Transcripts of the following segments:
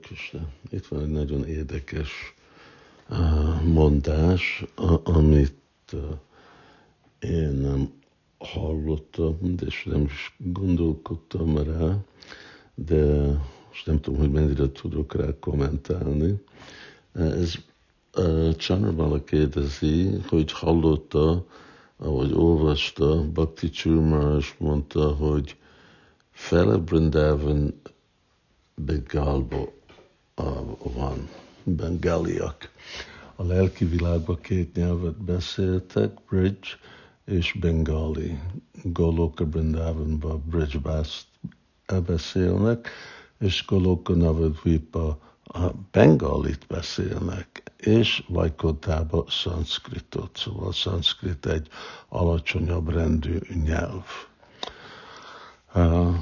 Krishna. Itt van egy nagyon érdekes uh, mondás, amit uh, én nem hallottam, és nem is gondolkodtam rá, de most nem tudom, hogy mennyire tudok rá kommentálni. Ez uh, Csanarmala kérdezi, hogy hallotta, ahogy olvasta, Bhakti Churmás mondta, hogy fele Brindavan Bengalba van, bengáliak. A lelki világban két nyelvet beszéltek, bridge és bengali. Goloka Brindavanban bridge beszélnek, és Goloka Navadvipa a bengalit beszélnek, és Vajkotába szanszkritot, szóval szanszkrit egy alacsonyabb rendű nyelv. Uh,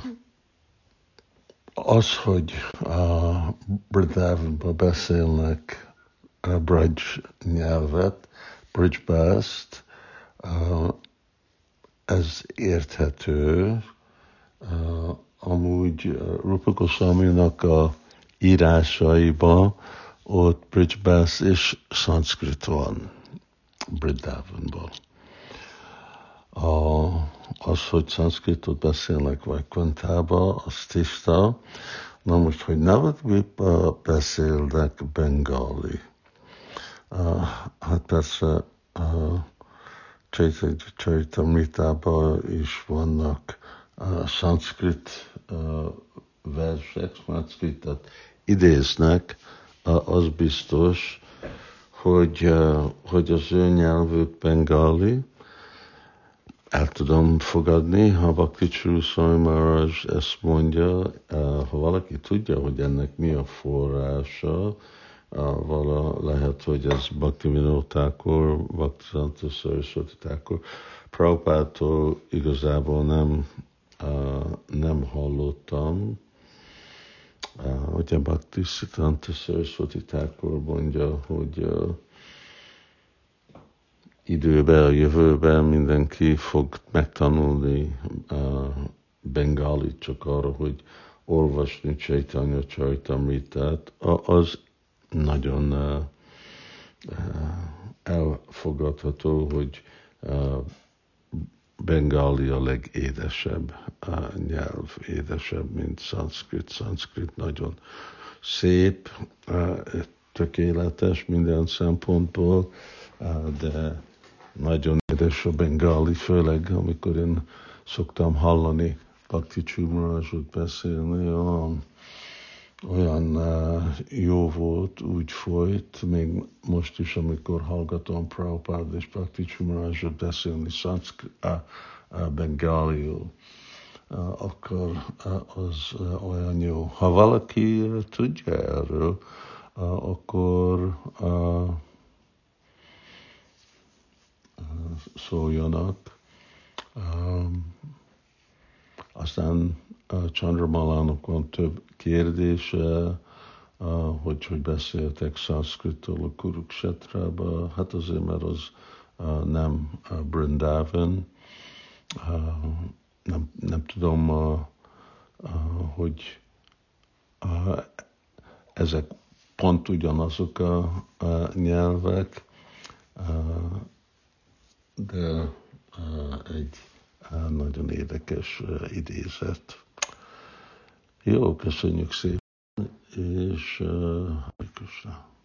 az, hogy a Brindavanban beszélnek a bridge nyelvet, bridge baszt, ez érthető. Amúgy Rupa Goswami-nak a írásaiban ott bridge bass és szanszkrit van Brindavanból. Az, hogy szanszkritot beszélnek vagy Kvantába, az tiszta. Na most, hogy Navadvipa beszélnek bengali. Uh, hát persze uh, Csaitamritában is vannak uh, szanszkrit uh, versek, szanszkritet idéznek, az biztos, hogy, hogy az ő nyelvük bengali, el tudom fogadni, ha Bhakti Csúszai Maharaj ezt mondja, eh, ha valaki tudja, hogy ennek mi a forrása, eh, vala lehet, hogy ez Bhakti Vinótákor, Bhakti Santa Saraswati Thakur, Prabhupától igazából nem, eh, nem hallottam, ugye Bhakti Santa Saraswati Thakur mondja, hogy időben, a jövőben mindenki fog megtanulni a bengálit csak arra, hogy olvasni Chaitanya Chaitamritát, az nagyon elfogadható, hogy bengáli a legédesebb nyelv, édesebb, mint szanszkrit. Szanszkrit nagyon szép, tökéletes minden szempontból, de nagyon édes a bengáli, főleg amikor én szoktam hallani Bhakti Csumarásot beszélni, olyan, olyan jó volt, úgy folyt, még most is, amikor hallgatom Prabhupád és Bhakti Csumarásot beszélni szanszk, uh, uh, bengáliul, akkor az olyan jó. Ha valaki tudja erről, akkor szóljanak. Um, aztán uh, Chandramalának van több kérdése, uh, hogy hogy beszéltek szanszkritól a Kuruksetrába. Hát azért, mert az uh, nem uh, Brindavan. Uh, nem, nem tudom, uh, uh, hogy uh, ezek pont ugyanazok a, a nyelvek, uh, de egy nagyon érdekes idézet. Jó, köszönjük szépen, és köszönöm.